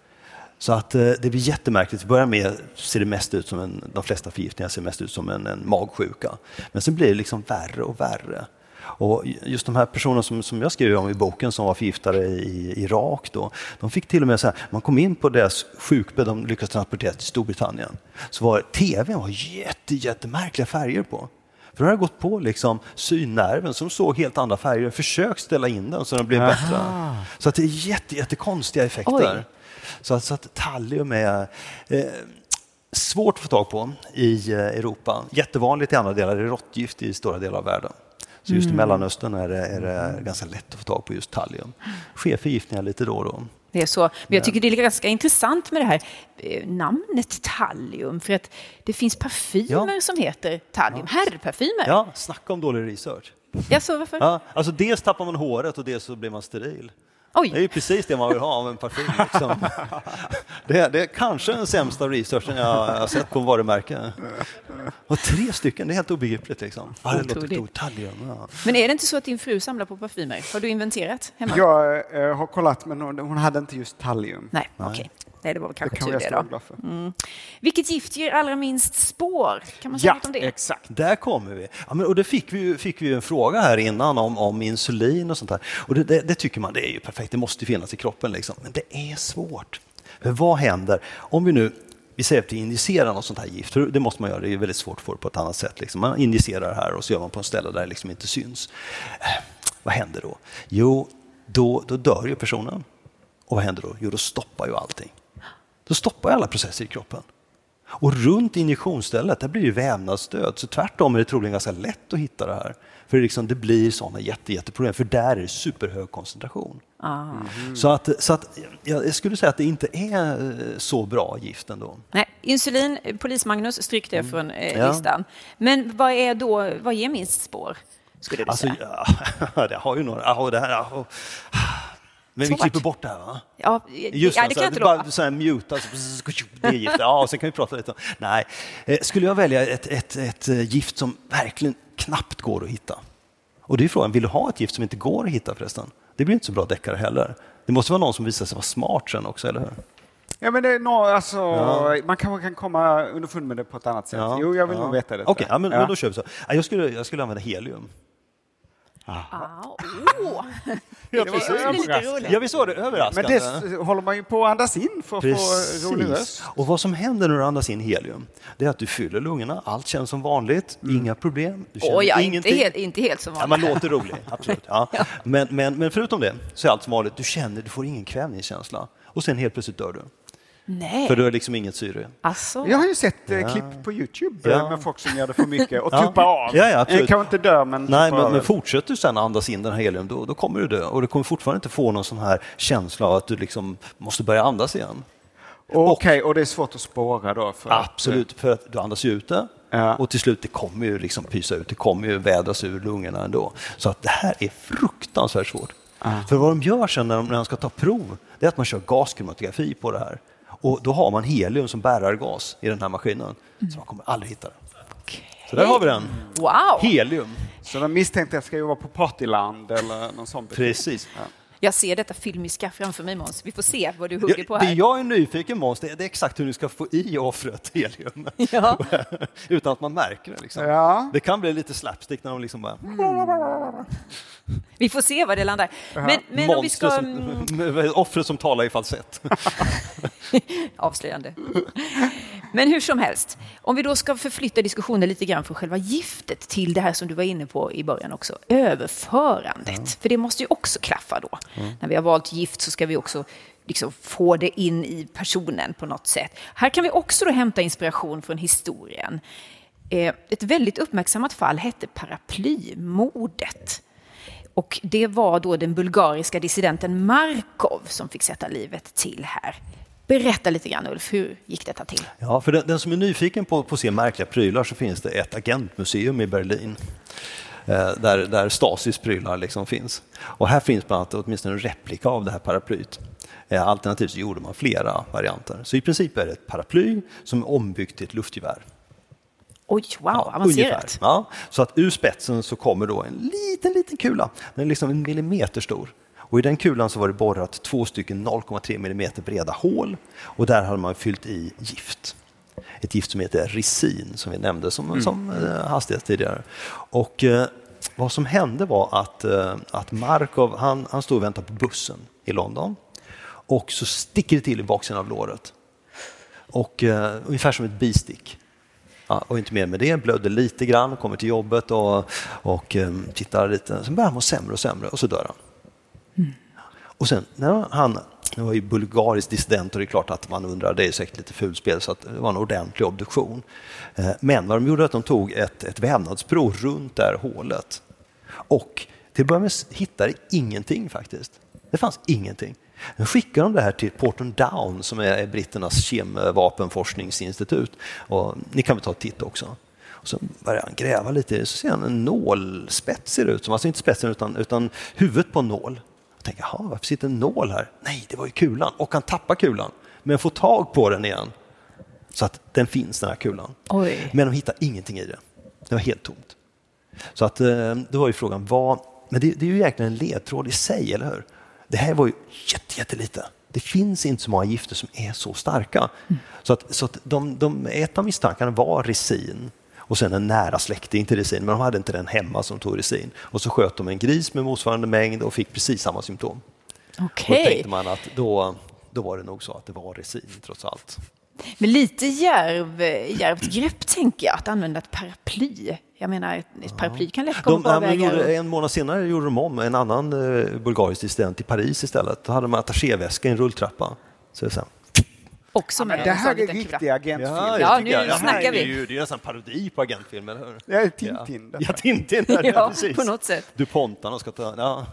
Så att eh, det blir jättemärkligt. Till börja med ser det mest ut som en, de flesta förgiftningar ser mest ut som en, en magsjuka. Men sen blir det liksom värre och värre. Och just de här personerna som, som jag skriver om i boken som var förgiftade i Irak då, de fick till och med så här, man kom in på deras sjukbädd, de lyckades transportera till Storbritannien, så var tvn var jätte, jättemärkliga färger på. För det har gått på liksom synnerven som såg helt andra färger, försökt ställa in den så den blev bättre. Så att det är jätte, jättekonstiga effekter. Oj. Så att, så att tallium är eh, svårt att få tag på i eh, Europa. Jättevanligt i andra delar, det är råttgift i stora delar av världen. Så just i Mellanöstern är det, är det ganska lätt att få tag på just tallium. Sker förgiftningar lite då och då. Det är så. Men jag tycker det är ganska intressant med det här eh, namnet tallium. För att det finns parfymer Ja. som heter tallium. Herrparfymer. Ja, snacka om dålig research. Ja, så varför? Ja, alltså dels tappar man håret och dels så blir man steril. Oj. Det är ju precis det man vill ha av en parfym. Liksom. Det, är, det är kanske den sämsta researchen jag har sett på varumärke. Och tre stycken, det är helt obegripligt. Liksom. Ja, det låter. Ja. Men är det inte så att din fru samlar på parfymer? Har du inventerat hemma? Jag eh, har kollat, men hon, hon hade inte just tallium. Nej, okej. Nej, det var väl Det kanske kan tur det då. för. Vilket gift ger allra minst spår? Kan man säga Ja, något om det? exakt. Där kommer vi. Ja, men, och det fick vi, fick vi en fråga här innan om, om insulin och sånt där. Och det, det, det tycker man det är ju perfekt, det måste finnas i kroppen. Liksom. Men det är svårt. För vad händer om vi nu vi säger att vi injicerar något sånt här gift, det måste man göra, det är väldigt svårt att få det på ett annat sätt. Liksom. Man injicerar det här och så gör man på en ställe där det liksom inte syns. Eh, vad händer då? Jo, då, då dör ju personen. Och vad händer då? Jo, då stoppar ju allting. Då stoppar alla processer i kroppen. Och runt injektionsstället där blir ju vävnadsdöd, så tvärtom är det troligen ganska lätt att hitta det här. För det, liksom, det blir sådana jätte, jätteproblem, för där är det superhög koncentration. Så, att, så att jag skulle säga att det inte är eh, så bra gift ändå. Nej, insulin, polis-Magnus, stryk det från eh, Mm. Ja. listan. Men vad är då, vad ger minst spår? Skulle du Alltså, säga? ja, det har ju några... Ja, det här, ja. Men vi klipper bort det här va? Ja, Just ja, det, det så kan jag här, inte bara lova. så här muta, så, det är gift. Ja, och sen kan vi prata lite om... Nej, Eh, skulle jag välja ett, ett, ett eh, gift som verkligen knappt går att hitta? Och det är frågan, vill du ha ett gift som inte går att hitta förresten? Det blir inte så bra deckare heller. Det måste vara någon som visar sig vara smart sen också, eller hur? Ja, men det är nå, alltså, Man kanske kan komma underfund med det på ett annat sätt. Jo, jag vill ja. nog veta detta. Okej, ja, men, men då kör vi så. Ja, Jag skulle, jag skulle använda helium. Ah, åh. Ja, Det var lite roligt. Ja, visst var det Men överraskande? det s- håller man ju på att andas in för att få rolig Precis. röst. Och vad som händer när du andas in helium, det är att du fyller lungorna, allt känns som vanligt, inga problem. Du känner Oj, ja, inte helt, inte helt som Ja, vanligt. man låter rolig, absolut. Ja. Men, men, men förutom det så är allt som vanligt, du känner, du får ingen kvävningskänsla. Och sen helt plötsligt dör du. Nej, För du har liksom inget syre. alltså. Jag har ju sett eh, klipp på Youtube eh, Ja. med folk som gör det för mycket och Ja. tuppar av. Ja, ja, absolut. Eh, Kanske inte dör, men Nej, men, men fortsätter du sen att andas in den här helium, då, då kommer du dö. Och du kommer fortfarande inte få någon sån här känsla av att du liksom måste börja andas igen. Okej, och det är svårt att spåra då? För att- Absolut, för att du andas ju ut det Ja. och till slut det kommer ju liksom pysa ut, det kommer ju vädras ur lungorna ändå. Så att det här är fruktansvärt svårt. För vad de gör sen när de, när de ska ta prov, det är att man kör gaskromatografi på det här. Och då har man helium som bärargas i den här maskinen. Så man kommer aldrig hitta det. Så där har vi den. Wow! Helium. Så de misstänkte att jag ska jobba på Partyland eller någon sån. Precis. Jag ser detta filmiska framför mig Måns. Vi får se vad du hugger på Ja, det här. jag är nyfiken Måns, det är, exakt hur ni ska få i offret helium. Ja. Utan att man märker det. Liksom. Ja. Det kan bli lite slapstick när de liksom bara... Vi får se var det landar. Men, men om vi ska... Mm, som, offret som talar i falsett. Avslöjande. Men hur som helst, om vi då ska förflytta diskussionen lite grann från själva giftet till det här som du var inne på i början också, överförandet. Mm. För det måste ju också klaffa då. Mm. När vi har valt gift så ska vi också liksom få det in i personen på något sätt. Här kan vi också då hämta inspiration från historien. Eh, ett väldigt uppmärksammat fall hette paraplymordet. Och det var då den bulgariska dissidenten Markov som fick sätta livet till här. Berätta lite grann Ulf, hur gick detta till? Ja, för den, den som är nyfiken på, på att se märkliga prylar så finns det ett agentmuseum i Berlin eh, där, där Stasis prylar liksom finns. Och här finns bland annat åtminstone en replika av det här paraplyt. Eh, alternativt så gjorde man flera varianter. Så i princip är det ett paraply som är ombyggt till ett luftgevär. Oj, wow, ja, avancerat. Ja, så att ur spetsen så kommer då en liten, liten kula. Den är liksom en millimeter stor. Och I den kulan så var det borrat två stycken 0,3 mm breda hål och där hade man fyllt i gift. Ett gift som heter resin som vi nämnde som, mm. som eh, hastighet tidigare. Och eh, vad som hände var att, eh, att Markov han, han stod och väntade på bussen i London och så sticker det till i baksidan av låret. Och, eh, ungefär som ett bistick. Ja, och inte mer med det, blödde lite grann, kommer till jobbet och, och um, tittar lite. Sen börjar han må sämre och sämre och så dör han. Och sen när han, det var ju bulgarisk dissident och det är klart att man undrar, det är säkert lite fulspel så att det var en ordentlig obduktion. Eh, men vad de gjorde var att de tog ett, ett vävnadsprov runt det här hålet. Och till att börja med hittade ingenting faktiskt. Det fanns ingenting. Nu skickar de det här till Porton Down som är britternas kemvapenforskningsinstitut. Och ni kan väl ta ett titt också. Och så börjar han gräva lite så ser han en nålspets ser det ut som. Alltså inte spetsen utan, utan huvudet på en nål. Jag tänker, jaha, varför sitter en nål här? Nej, det var ju kulan. Och han tappar kulan, men får tag på den igen. Så att den finns, den här kulan. Oj. Men de hittar ingenting i det. Det var helt tomt. Så att, eh, då var ju frågan, vad... Men det, det är ju egentligen en ledtråd i sig, eller hur? Det här var ju jättelite. Det finns inte så många gifter som är så starka. Mm. Så, att, så att de, de, ett av misstankarna var resin och sen en nära släkting till resin, men de hade inte den hemma som tog resin. Och så sköt de en gris med motsvarande mängd och fick precis samma symptom. Okay. då tänkte man att då, då var det nog så att det var resin trots allt. Men lite djärvt grepp tänker jag, att använda ett paraply. Jag menar, ett paraply kan lätt komma de, på vägar. En månad senare gjorde de om en annan eh, bulgarisk dissident i Paris istället. Då hade de attachéväska i en rulltrappa. Så så Också med ja, det här är riktig agentfilm. Ja, ja nu jag. snackar vi. Det är ju det är nästan parodi på agentfilm, eller hur? Ja, Tintin. Ja, Tintin. Ja, ja, precis. på något sätt. DuPontarna ska ta... Ja.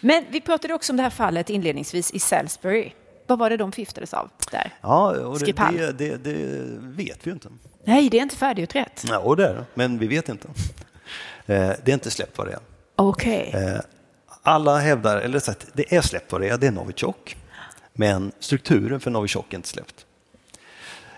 Men vi pratade också om det här fallet inledningsvis i Salisbury. Vad var det de förgiftades av där? Ja, och det, det, det, det, vet vi ju inte. Nej, det är inte färdigutrett. Ja, det är det, men vi vet inte. Eh, det är inte släppt vad det är. Okej. Okay. Eh, alla hävdar, eller sagt, det är släppt vad det är, det är Novichok. Men strukturen för Novichok är inte släppt.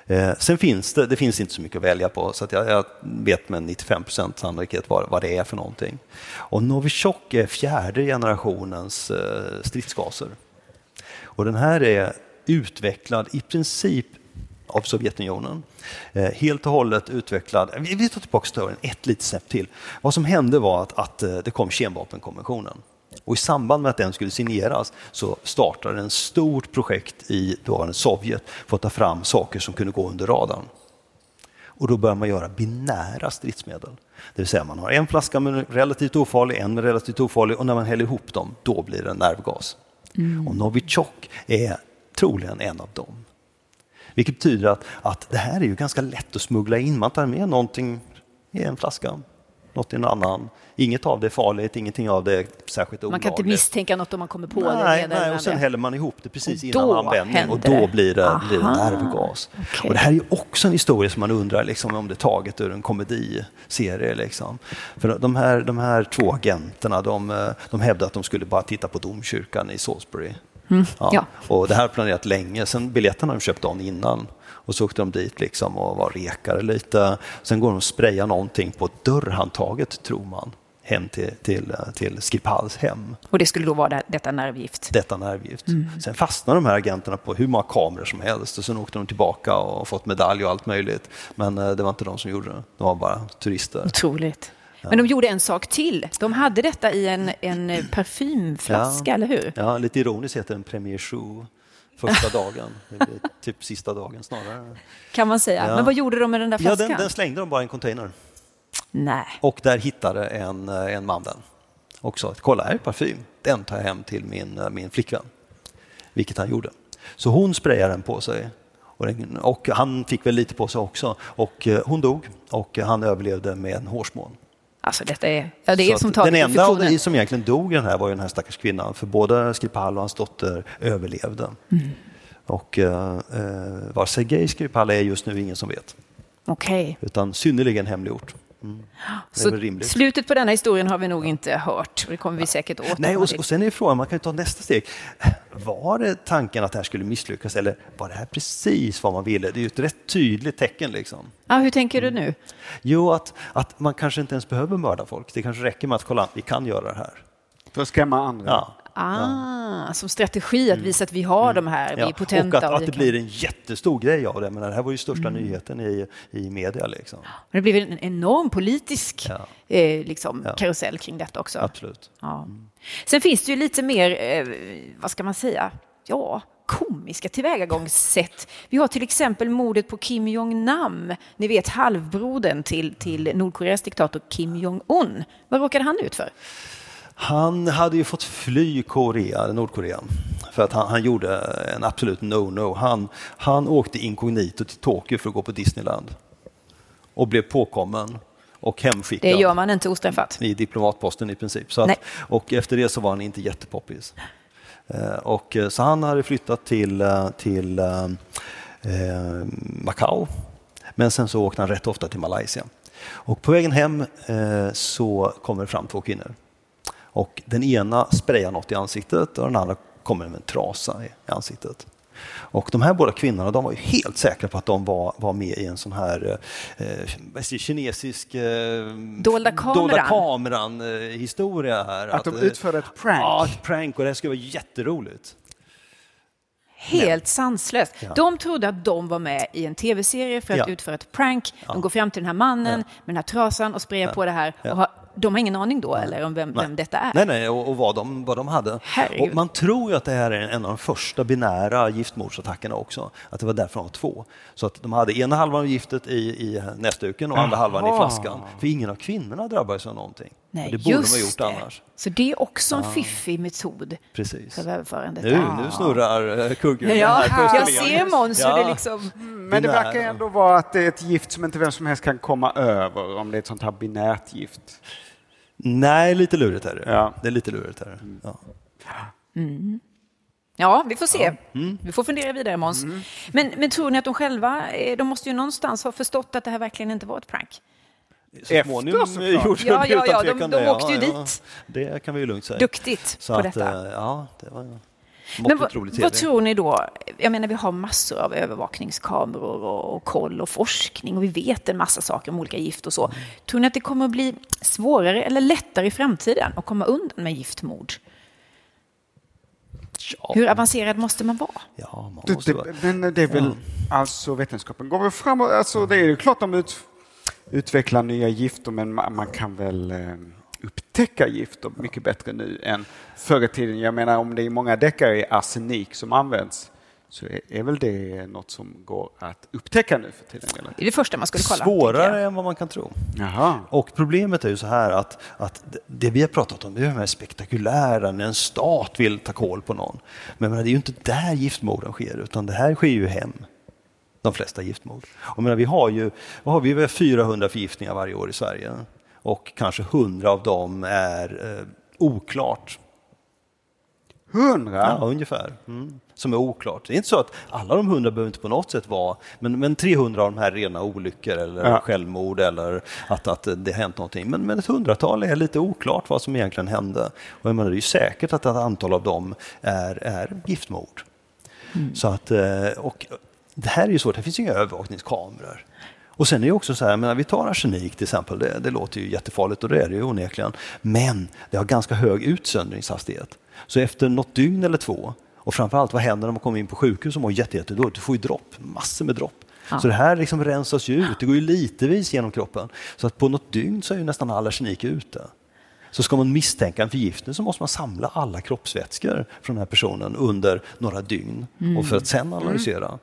Eh, sen finns det, det finns inte så mycket att välja på, så jag, jag, vet med 95 procent sannolikhet vad, vad det är för någonting. Och Novichok är fjärde generationens eh, stridsgaser. Och den här är utvecklad i princip av Sovjetunionen. Eh, helt och hållet utvecklad, vi tar tillbaka storyn ett litet snäpp till. Vad som hände var att, att eh, det kom kemvapenkonventionen. Och I samband med att den skulle signeras så startade ett stort projekt i dåvarande Sovjet för att ta fram saker som kunde gå under radarn. Och då börjar man göra binära stridsmedel. Det vill säga man har en flaska med relativt ofarlig, en med relativt ofarlig och när man häller ihop dem, då blir det nervgas. Mm. Och Novichok är troligen en av dem. Vilket betyder att, att det här är ju ganska lätt att smuggla in. Man tar med någonting i en flaska, något i en annan. Inget av det är farligt, ingenting av det är särskilt olagligt. Man kan inte misstänka något om man kommer på nej, det. Nej, och sen häller man ihop det precis innan användning och då blir det, blir det nervgas. Okay. Och det här är också en historia som man undrar liksom, om det är taget ur en komediserie. Liksom. För de här, de här två agenterna de, de hävdade att de skulle bara titta på domkyrkan i Salisbury. Mm, ja. ja. Och det här har planerat länge, sen biljetterna de köpt dagen innan. Och så åkte de dit liksom och var rekare lite. Sen går de och sprayar någonting på dörrhandtaget, tror man hem till, till, till Skripals hem. Och det skulle då vara detta nervgift? Detta nervgift. Mm. Sen fastnade de här agenterna på hur många kameror som helst och sen åkte de tillbaka och fått medalj och allt möjligt. Men eh, det var inte de som gjorde det, de var bara turister. Otroligt. Men de gjorde en sak till. De hade detta i en, en parfymflaska, ja. eller hur? Ja, lite ironiskt heter den Premier Chou. första dagen. Det typ sista dagen snarare. Kan man säga. Ja. Men vad gjorde de med den där Ja, flaskan? den, den slängde de bara i en container. Nej. Och där hittade en, eh, en man den. Och sa att kolla här är parfym, den tar jag hem till min, eh, min flickvän. Vilket han gjorde. Så hon sprayade den på sig. Och, den, och han fick väl lite på sig också. Och eh, hon dog och han överlevde med en hårsmån. Alltså detta är, ja, det är Så som taget den enda av de som egentligen dog i den här var ju den här stackars kvinnan. För både Skripal och hans dotter överlevde. Mm. Och eh, var Sergej Skripal är just nu ingen som vet. Okej. Utan synnerligen hemliggjort. Mm. Det är Så slutet på denna historien har vi nog inte hört. Det kommer vi säkert återkomma Nej, och, och sen är frågan, man kan ju ta nästa steg. Var det tanken att det här skulle misslyckas eller var det här precis vad man ville? Det är ju ett rätt tydligt tecken liksom. Ja, hur tänker du nu? Jo, att, att man kanske inte ens behöver mörda folk. Det kanske räcker med att kolla, vi kan göra det här. För att skrämma andra. Ja. Ah, som strategi att visa att vi har de här, vi är potenta. och att, att vi det blir en jättestor grej av det. Men det här var ju största nyheten i, i media. Liksom. Det blir en enorm politisk Ja. eh, liksom, Ja. karusell kring detta också. Absolut. Ja. Sen finns det ju lite mer, eh, vad ska man säga, ja, komiska tillvägagångssätt. Vi har till exempel mordet på Kim Jong-Nam, ni vet halvbrodern till, till Nordkoreas diktator Kim Jong-Un. Vad råkade han ut för? Han hade ju fått fly Korea, Nordkorea för att han, han gjorde en absolut no-no. Han, han åkte inkognito till Tokyo för att gå på Disneyland och blev påkommen och hemskickad. Det gör man inte ostraffat. i diplomatposten i princip. Så att, och efter det så var han inte jättepoppis. Eh, och, eh, så han hade flyttat till, eh, till eh, Macau. Men sen så åkte han rätt ofta till Malaysia. Och på vägen hem eh, så kommer det fram två kvinnor. Och den ena sprayar något i ansiktet och den andra kommer med en trasa i, ansiktet. Och de här båda kvinnorna de var ju helt säkra på att de var, var med i en sån här eh, säger, kinesisk eh, Dolda kameran. dolda kameran eh, historia här. Att de eh, utförde ett prank. Ja, ett prank och det här skulle vara jätteroligt. Helt sanslöst. Ja. De trodde att de var med i en tv-serie för att Ja. utföra ett prank. De går fram till den här mannen med den här trasan och sprayar på det här. Ja. Och har, de har ingen aning då eller om vem, vem detta är. Nej, nej, och, och vad, de, vad de hade. Herregud. Och man tror ju att det här är en av de första binära giftmordsattackerna också. Att det var därför de var två. Så att de hade ena halvan av giftet i, i näsduken och andra halvan i flaskan. För ingen av kvinnorna drabbades av någonting. Nej, och det borde de ha gjort det. annars. Så det är också en fiffig metod Precis. för överförandet. Nu, Ah. nu snurrar eh, kuggen. Ja, jag ser Måns Ja. det liksom... Men det verkar ändå vara att det är ett gift som inte vem som helst kan komma över om det är ett sånt här binärt gift. Nej, lite lurigt är det. Ja. Det är lite lurigt. Är det. Ja. Ja, vi får se. Mm. Vi får fundera vidare Måns. Men, men tror ni att de själva, eh, de måste ju någonstans ha förstått att det här verkligen inte var ett prank? Så Efter småningom såklart. gjorde Ja, de ja, ja, de- de det. åkte ju dit. Det kan vi ju lugnt säga. Duktigt Så på att, detta. eh, Ja, det var Men vad, tror ni då? Jag menar, vi har massor av övervakningskameror och, och koll och forskning och vi vet en massa saker om olika gift och så. Tror ni att det kommer att bli svårare eller lättare i framtiden att komma undan med giftmord? Ja, Hur avancerad måste man vara? ja, man måste vara. det, men det är väl, alltså vetenskapen går väl framåt, alltså det är ju klart de ut, utvecklar nya gifter men man, man kan väl eh, upptäcka gifter mycket bättre nu än förr i tiden. Jag menar om det i många deckare är arsenik som används så är, är väl det något som går att upptäcka nu för tiden? Eller? Det är det första man skulle kolla. Svårare än vad man kan tro. Jaha. Och problemet är ju så här att, att det vi har pratat om det är de här spektakulära när en stat vill ta koll på någon. Men det är ju inte där giftmorden sker utan det här sker ju hem. De flesta giftmord. Och menar, vi har ju vad har vi? Vi har 400 förgiftningar varje år i Sverige och kanske 100 av dem är eh, oklart. Hundra? Ja, ungefär. Mm. Som är oklart. Det är inte så att alla de 100 behöver inte på något sätt vara, men, men 300 av de här är rena olyckor eller Ja. självmord eller att, att det har hänt någonting. Men, men ett hundratal är lite oklart vad som egentligen hände. Och jag menar, det är ju säkert att ett antal av dem är, är giftmord. Så att, eh, och det här är ju svårt, det finns ju inga övervakningskameror. Och sen är det också så här, men vi tar arsenik till exempel, det, det låter ju jättefarligt och det är det ju onekligen. Men det har ganska hög utsöndringshastighet. Så efter något dygn eller två, och framförallt vad händer när man kommer in på sjukhus och mår jätte, jättedåligt? Du får ju dropp, massor med dropp. Så det här liksom rensas ju ut, det går ju litevis genom kroppen. Så att på något dygn så är ju nästan all arsenik ute. Så ska man misstänka en förgiftning så måste man samla alla kroppsvätskor från den här personen under några dygn och för att sen analysera.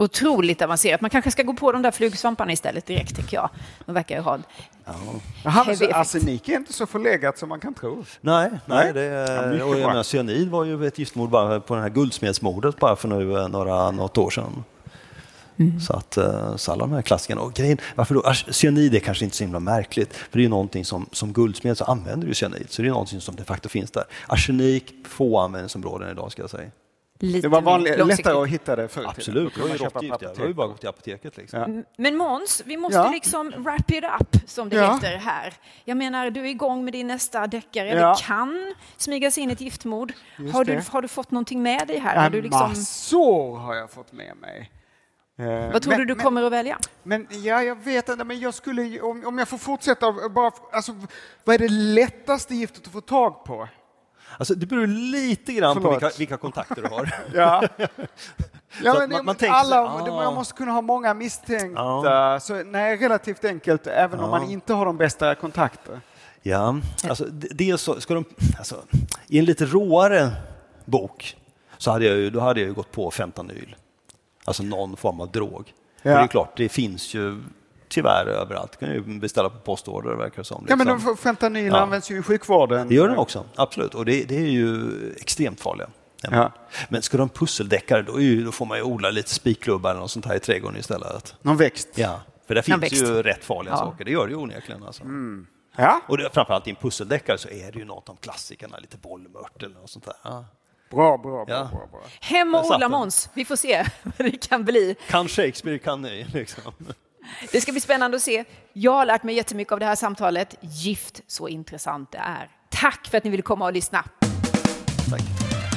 Otroligt avancerat. Man kanske ska gå på de där flugsvamparna istället direkt, tycker jag. De verkar ju ha Jaha, Heavy så effect. arsenik är inte så förlegat som man kan tro. Nej, Nej. nej det, Ja, och jag cyanid var ju ett giftmord bara på det här guldsmedsmordet bara för nu eh, några, något år sedan. Så att eh, så alla de här klassikerna. Och grejen, varför då? Cyanid är kanske inte så himla märkligt, för det är ju någonting som, som guldsmed så använder ju cyanid, så det är någonting som de facto finns där. Arsenik, få användningsområden idag ska jag säga. Lite Det var långsiktigt. lättare att hitta det förr tiden. Absolut, det var ju. Det var ju bara att gå till apoteket. Liksom. Ja. Men Måns, vi måste Ja. liksom wrap it up, som det Ja. heter här. Jag menar, du är igång med din nästa deckare. Ja. Det kan smygas in ett giftmord. Just Har du, det. har du fått någonting med dig här? Ja, Har du liksom, Massor har jag fått med mig. Eh, vad tror men- du du men- kommer att välja? Men ja, jag vet inte, men jag skulle, om, om jag får fortsätta, bara, alltså, vad är det lättaste giftet att få tag på? Alltså, det beror lite grann på Förlåt. vilka, vilka kontakter du har. Ja. Ja, men man- man alla, så- det- ah. Jag måste kunna ha många misstänkta. Så, nej, relativt enkelt, även om Ja. man inte har de bästa kontakter. Ja, alltså, det, det så, ska de, alltså, I en lite råare bok så hade jag ju, då hade jag ju gått på fentanyl. Alltså någon form av drog. Ja. det är klart, det finns ju tyvärr överallt. Du kan ju beställa på postorder verkar det som. Ja, men liksom. de- fentanyl Ja. används ju i sjukvården. Det gör den också, absolut. Och det, det är ju extremt farliga. Ja. Men ska de pusseldeckare, då, är ju, då får man ju odla lite spikklubbar eller något sånt här i trädgården istället. Någon växt. Ja, för det finns ju rätt farliga Ja. saker. Det gör det ju onekligen. Alltså. Ja, Och det, framförallt i en pusseldeckare så är det ju något om klassikerna, lite bollmört eller något sånt där. Ja. bra, bra, bra. Ja. bra, bra. Hem och odla. Måns. Vi får se vad det kan bli. Kan Shakespeare, kan ni. Liksom. Det ska bli spännande att se. Jag har lärt mig jättemycket av det här samtalet. Gift, så intressant det är. Tack för att ni ville komma och lyssna. Tack.